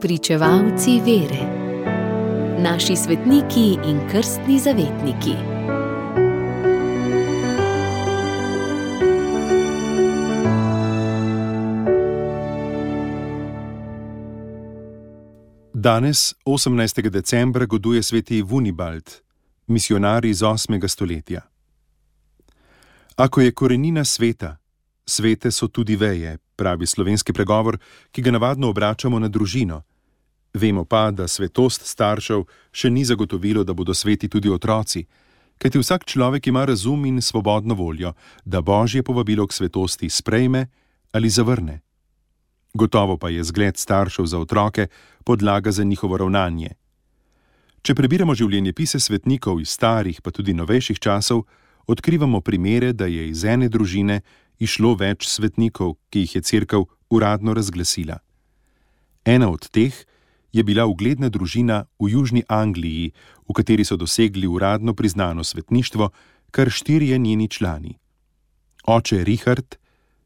Pričevalci vere, naši svetniki in krstni zavetniki. Danes, 18. decembra, goduje sveti Vunibald, misionar iz 8. stoletja. Ako je korenina sveta, svete so tudi veje, pravi slovenski pregovor, ki ga navadno obračamo na družino. Vemo pa, da svetost staršev še ni zagotovilo, da bodo sveti tudi otroci, kajti vsak človek ima razum in svobodno voljo, da božje povabilo k svetosti sprejme ali zavrne. Gotovo pa je zgled staršev za otroke podlaga za njihovo ravnanje. Če prebiramo življenje pise svetnikov iz starih, pa tudi novejših časov, odkrivamo primere, da je iz ene družine išlo več svetnikov, ki jih je crkva uradno razglasila. Ena od teh je bila ugledna družina v Južni Angliji, v kateri so dosegli uradno priznano svetništvo kar štirje njeni člani: oče Richard,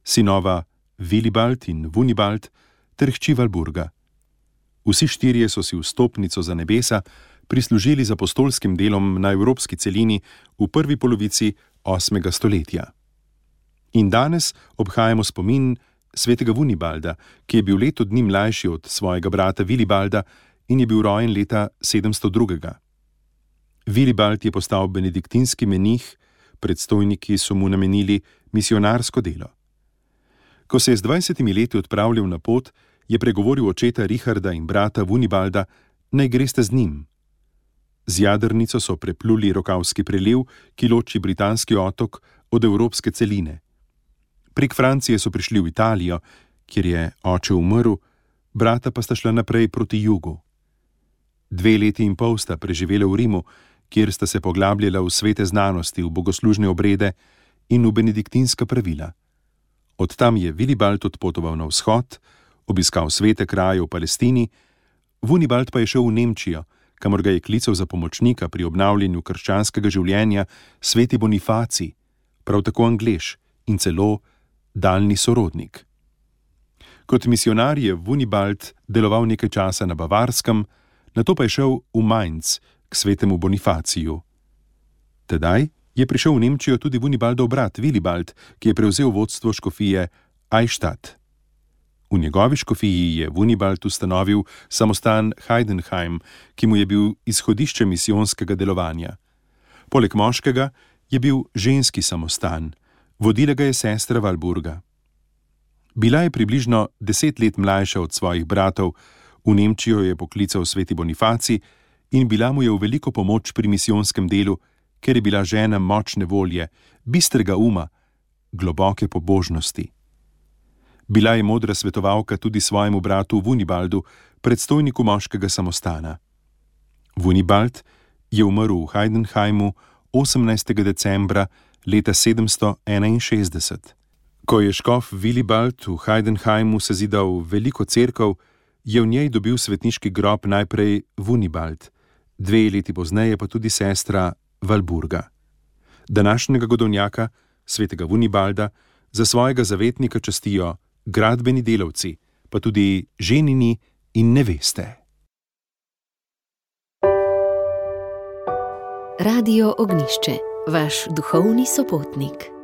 sinova Willibald in Vunibald ter hči Valburga. Vsi štirje so si vstopnico za nebesa prislužili z apostolskim delom na evropski celini v prvi polovici 8. stoletja. In danes obhajamo spomin svetega Vunibalda, ki je bil leto dni mlajši od svojega brata Vilibalda in je bil rojen leta 702. Vilibald je postal benediktinski menih, predstojniki so mu namenili misionarsko delo. Ko se je z 20 leti odpravljal na pot, je pregovoril očeta Richarda in brata Vunibalda, naj greste z njim. Z jadrnico so prepluli rokavski preliv, ki loči britanski otok od evropske celine. Prek Francije so prišli v Italijo, kjer je oče umrl, brata pa sta šla naprej proti jugu. Dve leti in pol sta preživela v Rimu, kjer sta se poglabljala v svete znanosti, v bogoslužne obrede in v benediktinska pravila. Od tam je Vilibald odpotoval na vzhod, obiskal svete kraje v Palestini, Vunibald pa je šel v Nemčijo, kamor ga je klical za pomočnika pri obnavljanju krščanskega življenja sveti Bonifaci, prav tako Anglež in celo daljni sorodnik. Kot misionar je Vunibald deloval nekaj časa na Bavarskem, na to pa je šel v Mainz k svetemu Bonifaciju. Tedaj je prišel v Nemčijo tudi Vunibaldov brat Willibald, ki je prevzel vodstvo škofije Eichstadt. V njegovi škofiji je Vunibald ustanovil samostan Heidenheim, ki mu je bil izhodišče misijonskega delovanja. Poleg moškega je bil ženski samostan, Vodila ga je sestra Valburga. Bila je približno deset let mlajša od svojih bratov, v Nemčijo je poklical sveti Bonifaci in bila mu je v veliko pomoč pri misijonskem delu, ker je bila žena močne volje, bistrega uma, globoke pobožnosti. Bila je modra svetovalka tudi svojemu bratu Vunibaldu, predstojniku moškega samostana. Vunibald je umrl v Heidenheimu 18. decembra leta 761. Ko je škof Willibald v Heidenheimu sezidal veliko crkv, je v njej dobil svetniški grob najprej Vunibald, dve leti pozneje pa tudi sestra Valburga. Današnjega godovnjaka, svetega Vunibalda, za svojega zavetnika častijo gradbeni delavci, pa tudi ženini in neveste. Radio Ognišče vaš duhovni sopotnik.